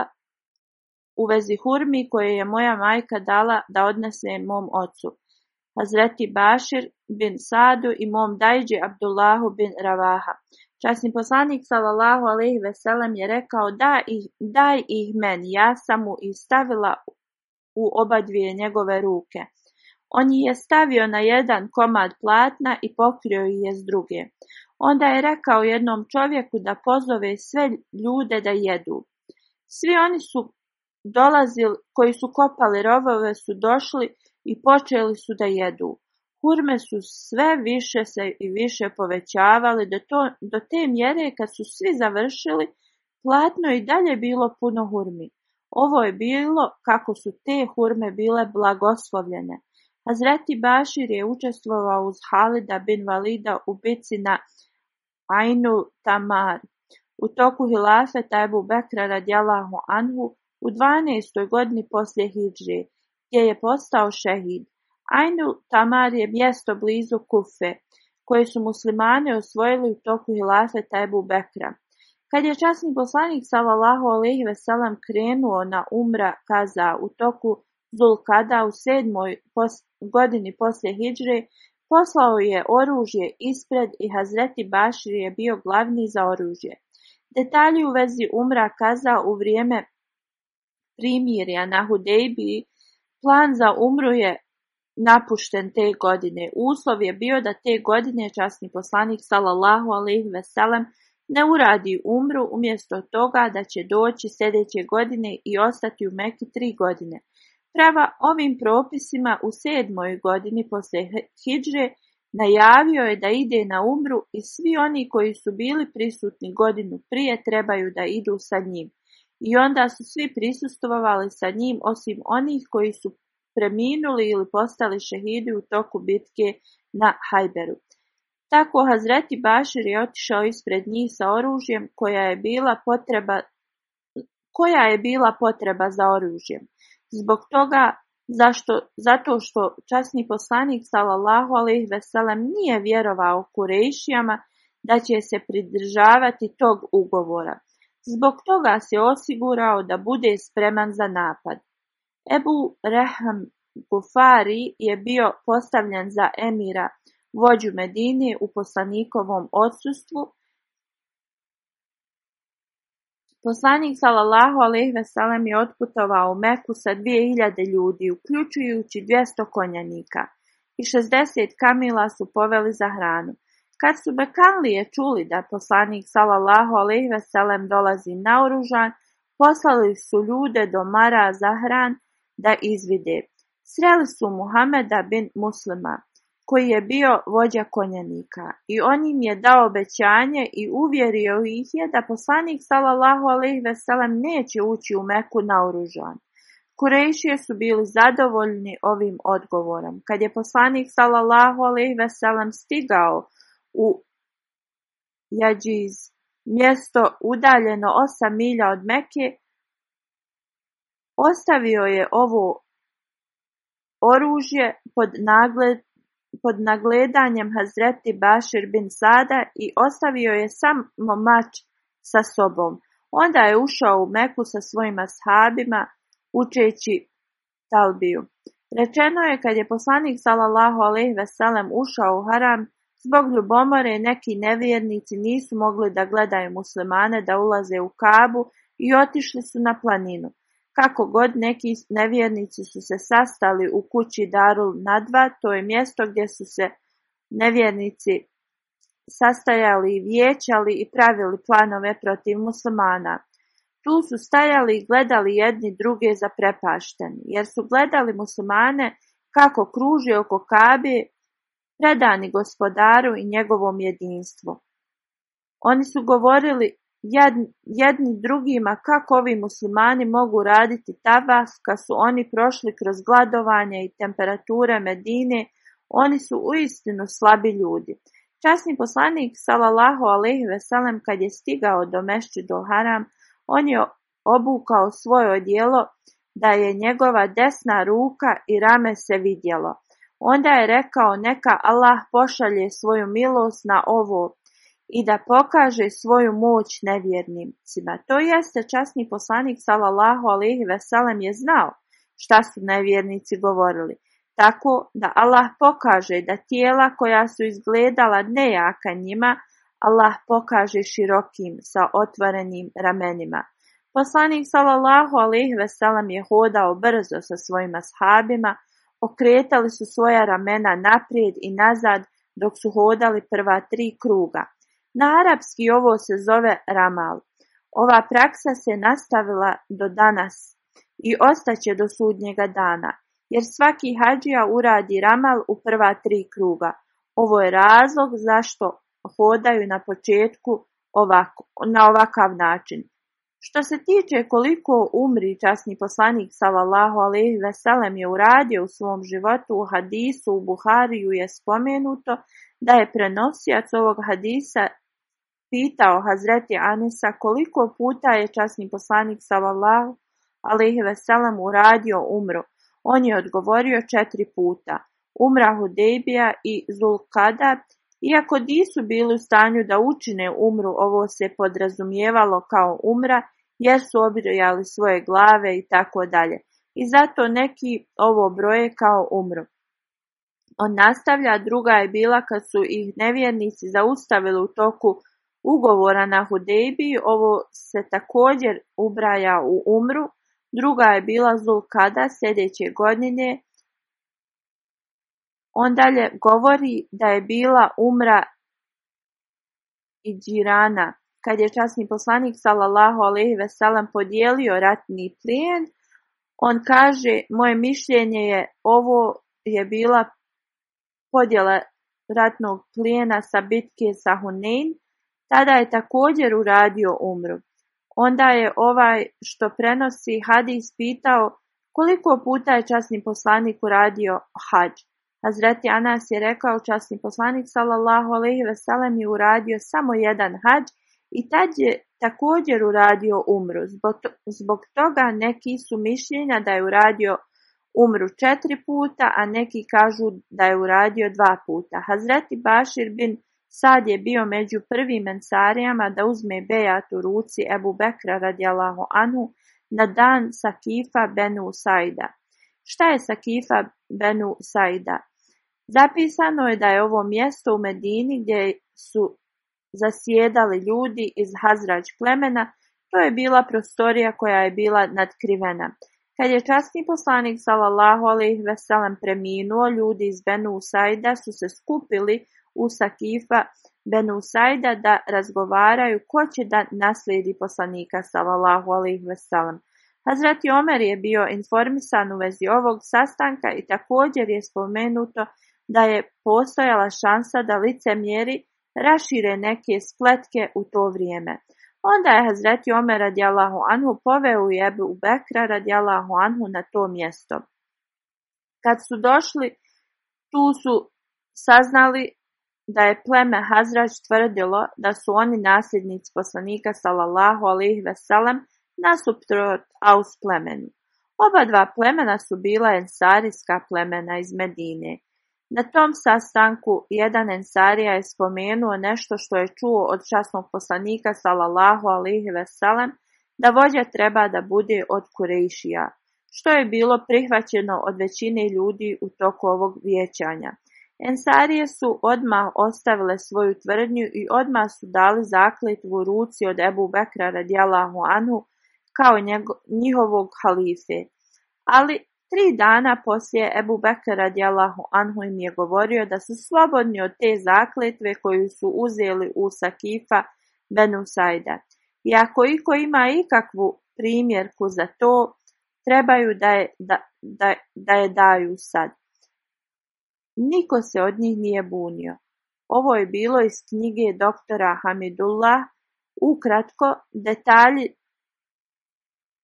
u vezi hurmi koje je moja majka dala da odnese mom ocu. Hazreti Bašir bin Sadu i mom dajđi Abdullahu bin Ravaha. Časni poslanik sallallahu alejhi ve sellem je rekao da ih, daj ih meni, ja sam mu i stavila u oba dvije njegove ruke. On je stavio na jedan komad platna i pokrio je s druge. Onda je rekao jednom čovjeku da pozove sve ljude da jedu. Svi oni su dolazili, koji su kopali rovove su došli i počeli su da jedu. Hurme su sve više se i više povećavali. do, to, do te mjere kad su svi završili, platno i dalje bilo puno hurmi. Ovo je bilo kako su te hurme bile blagoslovljene. Hazreti Bašir je učestvovao uz Halida bin Valida u bici na Ainu Tamar. U toku hilafeta tajbu Bekra radijalahu anhu u 12. godini poslije Hidžije gdje je postao šehid. Ajnu Tamar je mjesto blizu Kufe, koje su muslimane osvojili u toku hilafeta Tebu Bekra. Kad je časni poslanik sallallahu alejhi ve sellem krenuo na umra kaza u toku Zulkada u sedmoj godini poslije hidžre, poslao je oružje ispred i Hazreti Bašir je bio glavni za oružje. Detalji u vezi umra kaza u vrijeme primirja na Hudejbiji Plan za umru je napušten te godine. Uslov je bio da te godine časni poslanik salallahu alaihi veselem ne uradi umru umjesto toga da će doći sljedeće godine i ostati u Meki tri godine. Prava ovim propisima u sedmoj godini posle Hidže najavio je da ide na umru i svi oni koji su bili prisutni godinu prije trebaju da idu sa njim. I onda su svi prisustvovali sa njim osim onih koji su preminuli ili postali šehidi u toku bitke na Hajberu. Tako Hazreti Bašir je otišao ispred njih sa oružjem koja je bila potreba koja je bila potreba za oružjem. Zbog toga zašto, zato što časni poslanik sallallahu alejhi ve nije vjerovao Kurejšijama da će se pridržavati tog ugovora. Zbog toga se osigurao da bude spreman za napad. Ebu Reham Gufari je bio postavljen za emira vođu Medine u poslanikovom odsustvu. Poslanik sallallahu alejhi ve je otputovao u Meku sa 2000 ljudi, uključujući 200 konjanika i 60 kamila su poveli za hranu. Kad su Bekanlije čuli da poslanik sallallahu alejhi ve sellem dolazi naoružan, poslali su ljude do Mara za hran da izvide. Sreli su Muhameda bin Muslima, koji je bio vođa konjanika i on im je dao obećanje i uvjerio ih je da poslanik sallallahu alejhi ve neće ući u Meku naoružan. Kurejšije su bili zadovoljni ovim odgovorom. Kad je poslanik sallallahu alejhi ve stigao u Jeđiz, mjesto udaljeno osam milja od Meke, ostavio je ovo oružje pod, nagled, pod nagledanjem Hazreti Bašir bin Sada i ostavio je samo mač sa sobom. Onda je ušao u Meku sa svojima shabima učeći talbiju. Rečeno je kad je poslanik sallallahu alejhi ušao u haram Zbog ljubomore neki nevjernici nisu mogli da gledaju muslimane da ulaze u Kabu i otišli su na planinu. Kako god neki nevjernici su se sastali u kući Darul Nadva, to je mjesto gdje su se nevjernici sastajali i vijećali i pravili planove protiv muslimana. Tu su stajali i gledali jedni druge prepašteni, jer su gledali muslimane kako kruži oko Kabe predani gospodaru i njegovom jedinstvu. Oni su govorili jedni drugima kako ovi muslimani mogu raditi tabas kad su oni prošli kroz gladovanje i temperature Medine, oni su uistinu slabi ljudi. Časni poslanik Salalahu Alehi ve kad je stigao do do Haram, on je obukao svoje odjelo da je njegova desna ruka i rame se vidjelo. Onda je rekao neka Allah pošalje svoju milost na ovo i da pokaže svoju moć nevjernicima. To jeste časni poslanik sallallahu ve veselem je znao šta su nevjernici govorili. Tako da Allah pokaže da tijela koja su izgledala nejaka njima, Allah pokaže širokim sa otvorenim ramenima. Poslanik sallallahu alejhi ve je hodao brzo sa svojima shabima. Okretali su svoja ramena naprijed i nazad dok su hodali prva tri kruga. Na arapski ovo se zove ramal. Ova praksa se nastavila do danas i ostaće do sudnjega dana, jer svaki hađija uradi ramal u prva tri kruga. Ovo je razlog zašto hodaju na početku ovako, na ovakav način. Što se tiče koliko umri časni poslanik sallallahu alejhi ve sellem je uradio u svom životu, u hadisu u Buhariju je spomenuto da je prenosioc ovog hadisa pitao Hazreti Anisa koliko puta je časni poslanik sallallahu alejhi ve sellem uradio umru. On je odgovorio četiri puta. Umrahu Hudejbija i Zulkada iako nisu bili u stanju da učine umru, ovo se podrazumijevalo kao umra jer su svoje glave i tako dalje. I zato neki ovo broje kao umro. On nastavlja, druga je bila kad su ih nevjernici zaustavili u toku ugovora na Hudejbi. ovo se također ubraja u umru. Druga je bila Zulkada sljedeće godine. On dalje govori da je bila umra i kad je časni poslanik sallallahu alejhi ve sellem podijelio ratni plijen, on kaže moje mišljenje je ovo je bila podjela ratnog plijena sa bitke sa Hunain, tada je također uradio umru. Onda je ovaj što prenosi hadis pitao koliko puta je časni poslanik uradio hađ. Hazreti Anas je rekao časni poslanik sallallahu alejhi ve sellem je uradio samo jedan hadž i tad je također uradio umru. Zbog toga neki su mišljenja da je uradio umru četiri puta, a neki kažu da je uradio dva puta. Hazreti Bašir bin Sad je bio među prvim mensarijama da uzme bejat u ruci Ebu Bekra radijalahu anu na dan Sakifa Benu Saida. Šta je Sakifa Benu Saida? Zapisano je da je ovo mjesto u Medini gdje su zasjedali ljudi iz Hazrađ plemena, to je bila prostorija koja je bila nadkrivena. Kad je časni poslanik sallallahu alejhi ve preminuo, ljudi iz Benu Usajda su se skupili u Sakifa Benu Usajda da razgovaraju ko će da naslijedi poslanika sallallahu alejhi ve sellem. Omer je bio informisan u vezi ovog sastanka i također je spomenuto da je postojala šansa da lice mjeri rašire neke spletke u to vrijeme. Onda je Hazreti Omer radijalahu anhu poveo jebu u Bekra radijalahu anhu na to mjesto. Kad su došli, tu su saznali da je pleme Hazrać tvrdilo da su oni nasljednici poslanika salallahu alih veselem nasuprot Aus plemenu. Oba dva plemena su bila ensarijska plemena iz Medine. Na tom sastanku jedan ensarija je spomenuo nešto što je čuo od časnog poslanika salallahu alihi veselem, da vođa treba da bude od Kurejšija, što je bilo prihvaćeno od većine ljudi u toku ovog vjećanja. Ensarije su odmah ostavile svoju tvrdnju i odmah su dali zakletvu ruci od Ebu Bekra radijalahu anhu kao njihovog halife. Ali Tri dana poslije Ebu Bekara djelahu anhu je govorio da su slobodni od te zakletve koju su uzeli u Sakifa Benusajda. I ako iko ima ikakvu primjerku za to, trebaju da je, da, da, da je daju sad. Niko se od njih nije bunio. Ovo je bilo iz knjige doktora Hamidullah. Ukratko, detalji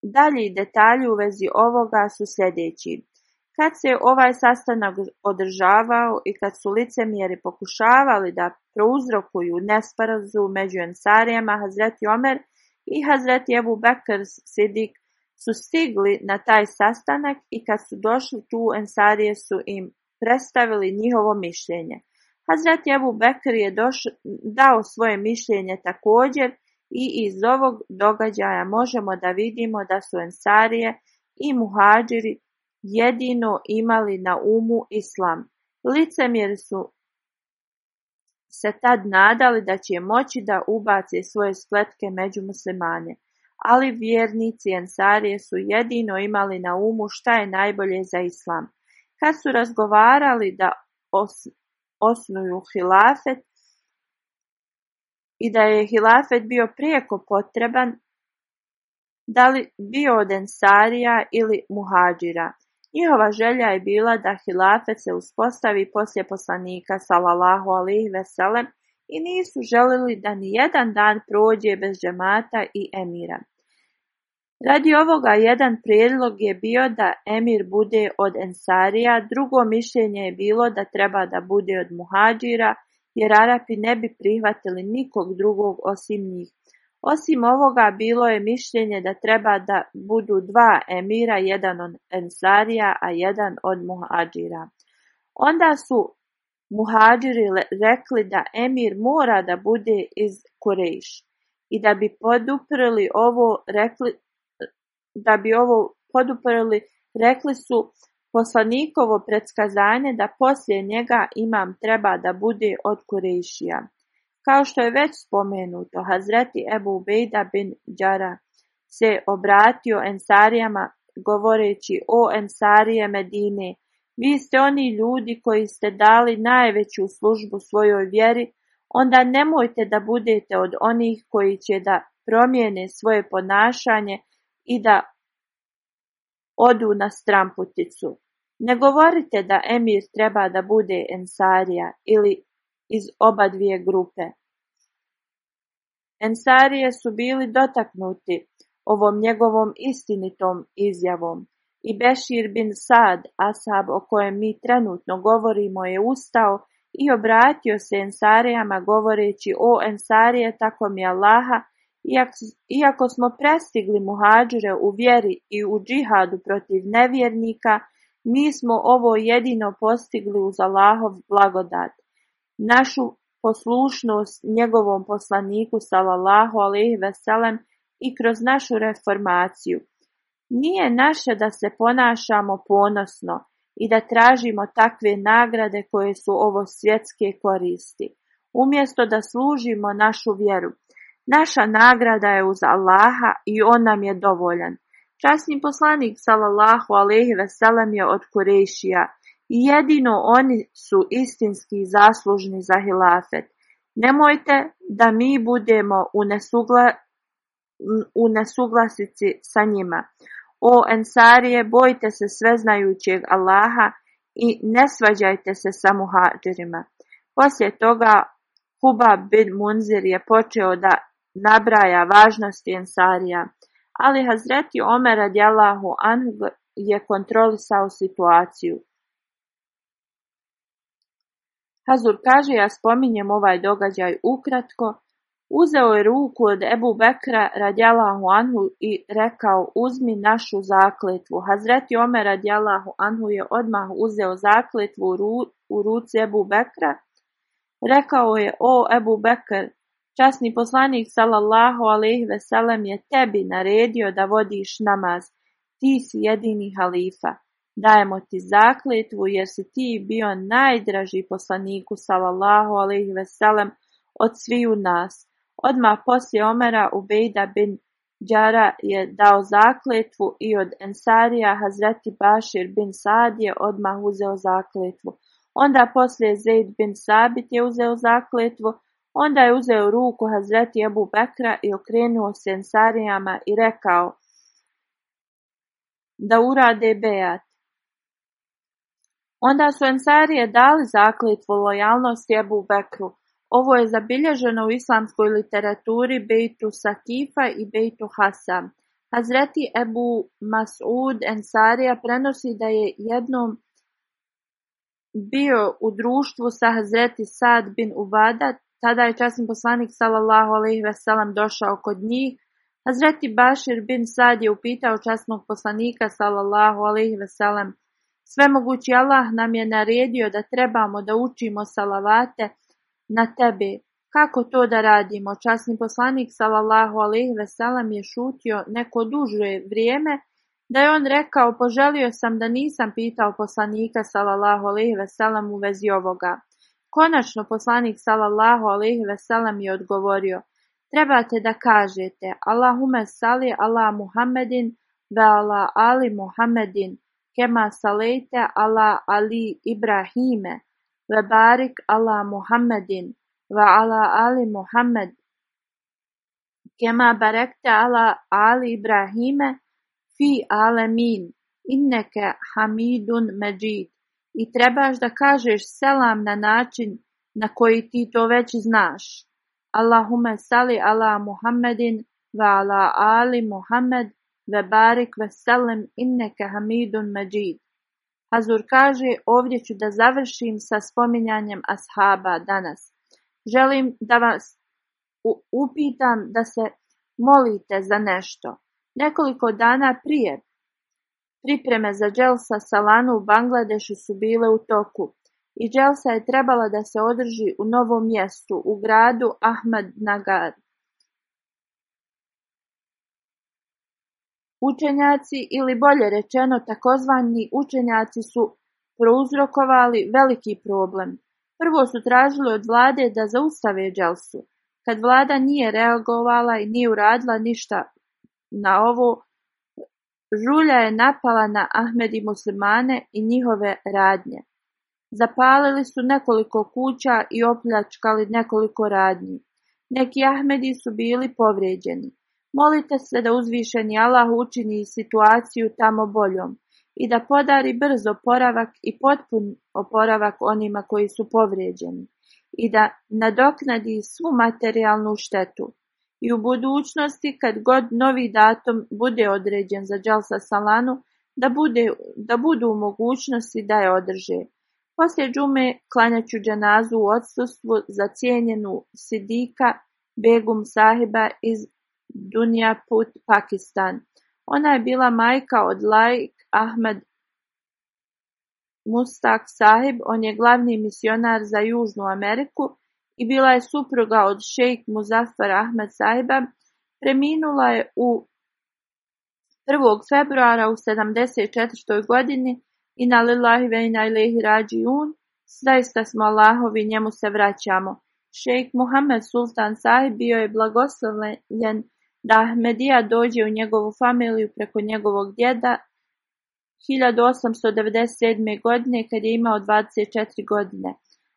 Dalji detalji u vezi ovoga su sljedeći: kad se ovaj sastanak održavao i kad su licemjeri pokušavali da prouzrokuju nesparazu među ensarijama, Hazreti Omer i Hazreti Ebu Bekr Sidik su stigli na taj sastanak i kad su došli tu ensarije su im predstavili njihovo mišljenje. Hazreti Ebu Bekr je dao svoje mišljenje također i iz ovog događaja možemo da vidimo da su Ensarije i Muhađiri jedino imali na umu islam. Licemjeri su se tad nadali da će moći da ubace svoje spletke među muslimane, ali vjernici Ensarije su jedino imali na umu šta je najbolje za islam. Kad su razgovarali da osnuju hilafet, i da je hilafet bio prijeko potreban, da li bio od Ensarija ili Muhađira. Njihova želja je bila da hilafet se uspostavi poslije poslanika salalahu alihi veselem i nisu želili da ni jedan dan prođe bez džemata i emira. Radi ovoga jedan prijedlog je bio da emir bude od Ensarija, drugo mišljenje je bilo da treba da bude od Muhađira jer Arapi ne bi prihvatili nikog drugog osim njih. Osim ovoga bilo je mišljenje da treba da budu dva emira, jedan od Ensarija, a jedan od Muhađira. Onda su Muhađiri rekli da emir mora da bude iz Kureš i da bi poduprli ovo rekli da bi ovo poduprli rekli su poslanikovo predskazanje da poslije njega imam treba da bude od Kurešija. Kao što je već spomenuto, Hazreti Ebu Bejda bin Đara se obratio Ensarijama govoreći o Ensarije Medine, vi ste oni ljudi koji ste dali najveću službu svojoj vjeri, onda nemojte da budete od onih koji će da promijene svoje ponašanje i da odu na stramputicu. Ne govorite da emir treba da bude ensarija ili iz oba dvije grupe. Ensarije su bili dotaknuti ovom njegovom istinitom izjavom i Bešir bin Sad, Asab o kojem mi trenutno govorimo, je ustao i obratio se ensarijama govoreći o ensarije tako mi Allaha, iako smo prestigli muhađure u vjeri i u džihadu protiv nevjernika, mi smo ovo jedino postigli uz Allahov blagodat, našu poslušnost njegovom poslaniku sallallahu alejhi ve i kroz našu reformaciju. Nije naše da se ponašamo ponosno i da tražimo takve nagrade koje su ovo svjetske koristi, umjesto da služimo našu vjeru. Naša nagrada je uz Allaha i on nam je dovoljan. Časni poslanik sallallahu alejhi ve sellem je od Kurešija i jedino oni su istinski zaslužni za hilafet. Nemojte da mi budemo u, u nesuglasici sa njima. O Ensarije, bojte se sveznajućeg Allaha i ne svađajte se sa muhađirima. Poslije toga Huba bin Munzir je počeo da nabraja važnosti Ensarija. Ali Hazreti Omer radijallahu anhu je kontrolisao situaciju. Hazur kaže, ja spominjem ovaj događaj ukratko, uzeo je ruku od Ebu Bekra radijallahu anhu i rekao, uzmi našu zakletvu. Hazreti Omer radijallahu anhu je odmah uzeo zakletvu u ruci Ebu Bekra, rekao je, o Ebu Bekr, Časni poslanik sallallahu alejhi ve sellem je tebi naredio da vodiš namaz. Ti si jedini halifa. Dajemo ti zakletvu jer si ti bio najdraži poslaniku sallallahu alejhi ve sellem od sviju nas. Odmah poslije Omera Ubejda bin Đara je dao zakletvu i od Ensarija Hazreti Bašir bin Sad je odmah uzeo zakletvu. Onda poslije Zaid bin Sabit je uzeo zakletvu, Onda je uzeo ruku Hazreti Ebu Bekra i okrenuo se ensarijama i rekao da urade bejat. Onda su ensarije dali zaklitvu lojalnosti Ebu Bekru. Ovo je zabilježeno u islamskoj literaturi Bejtu Sakifa i Bejtu Hasam. Hazreti Ebu Mas'ud Ensarija prenosi da je jednom bio u društvu sa Hazreti Sad bin Ubadat tada je časni poslanik sallallahu alaihi veselam došao kod njih. Hazreti Bašir bin Sad je upitao časnog poslanika sallallahu alaihi veselam mogući Allah nam je naredio da trebamo da učimo salavate na tebe. Kako to da radimo? Časni poslanik sallallahu alaihi veselam je šutio neko duže vrijeme da je on rekao poželio sam da nisam pitao poslanika sallallahu alaihi veselam u vezi ovoga. Konačno poslanik sallallahu alejhi ve sellem je odgovorio: Trebate da kažete: Allahumma sali ala Muhammedin ve ala ali Muhammedin kema salaita ala ali Ibrahime ve barik ala Muhammedin ve ala ali Muhammed kema barakta ala ali Ibrahime fi alemin inneke hamidun Majid i trebaš da kažeš selam na način na koji ti to već znaš. Allahume sali ala Muhammedin wa ala ali Muhammed ve barik ve selam inneke hamidun majid. Hazur kaže, ovdje ću da završim sa spominjanjem ashaba danas. Želim da vas upitam da se molite za nešto. Nekoliko dana prije Pripreme za Jelsa Salanu u Bangladešu su bile u toku i Jelsa je trebala da se održi u novom mjestu, u gradu Nagar. Učenjaci ili bolje rečeno takozvani učenjaci su prouzrokovali veliki problem. Prvo su tražili od vlade da zaustave Jelsu. Kad vlada nije reagovala i nije uradila ništa na ovo, Žulja je napala na Ahmedi muslimane i njihove radnje. Zapalili su nekoliko kuća i opljačkali nekoliko radnji. Neki Ahmedi su bili povrijeđeni. Molite se da uzvišeni Allah učini situaciju tamo boljom i da podari brzo oporavak i potpun oporavak onima koji su povrijeđeni i da nadoknadi svu materijalnu štetu. I u budućnosti kad god novi datum bude određen za Đalsa Salanu, da, bude, da budu u mogućnosti da je održe. Poslije džume klanjaću džanazu u odsustvu za cijenjenu Sidika Begum Sahiba iz Dunja Put, Pakistan. Ona je bila majka od Laik Ahmed Mustak Sahib, on je glavni misionar za Južnu Ameriku i bila je supruga od šejk Muzafar Ahmed Saiba, preminula je u 1. februara u 74. godini i na lillahi i ina rađi un, zaista smo Allahovi, njemu se vraćamo. Šejk Muhammed Sultan Saib bio je blagoslovljen da Ahmedija dođe u njegovu familiju preko njegovog djeda 1897. godine kad je imao 24 godine.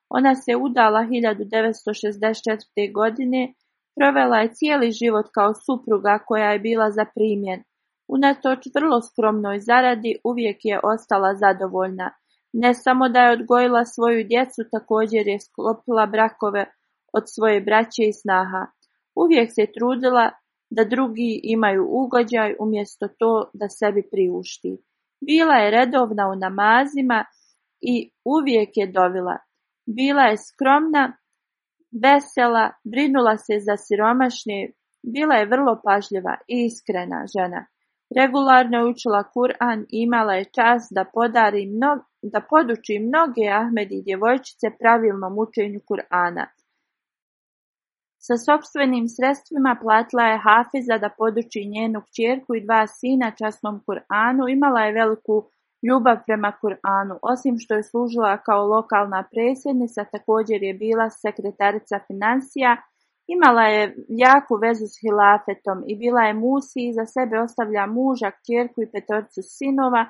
Ona se udala 1964. godine, provela je cijeli život kao supruga koja je bila za primjen. Unatoč vrlo skromnoj zaradi uvijek je ostala zadovoljna. Ne samo da je odgojila svoju djecu, također je sklopila brakove od svoje braće i snaha. Uvijek se trudila da drugi imaju ugođaj umjesto to da sebi priušti. Bila je redovna u namazima i uvijek je dovila. Bila je skromna, vesela, brinula se za siromašnje, bila je vrlo pažljiva i iskrena žena. Regularno je učila Kur'an i imala je čas da, podari da poduči mnoge Ahmedi djevojčice pravilnom učenju Kur'ana. Sa sobstvenim sredstvima platila je Hafiza da poduči njenu kćerku i dva sina časnom Kur'anu, imala je veliku Ljubav prema Kur'anu, osim što je služila kao lokalna predsjednica, također je bila sekretarica financija, imala je jaku vezu s hilafetom i bila je musi i za sebe ostavlja muža, kjerku i petorcu sinova.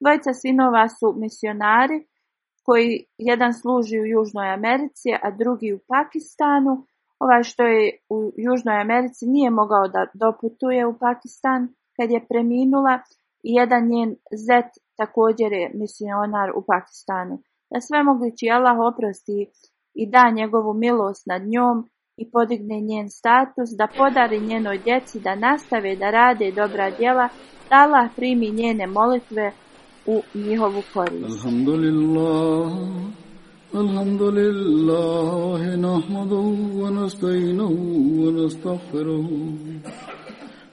Dvojica sinova su misionari, koji jedan služi u Južnoj Americi, a drugi u Pakistanu. Ovaj što je u Južnoj Americi nije mogao da doputuje u Pakistan kad je preminula, i jedan njen zet također je misionar u Pakistanu. Da sve svemogući Allah oprosti i da njegovu milost nad njom i podigne njen status, da podari njenoj djeci da nastave da rade dobra djela, da Allah primi njene molitve u njihovu korist. Alhamdulillah, alhamdulillah,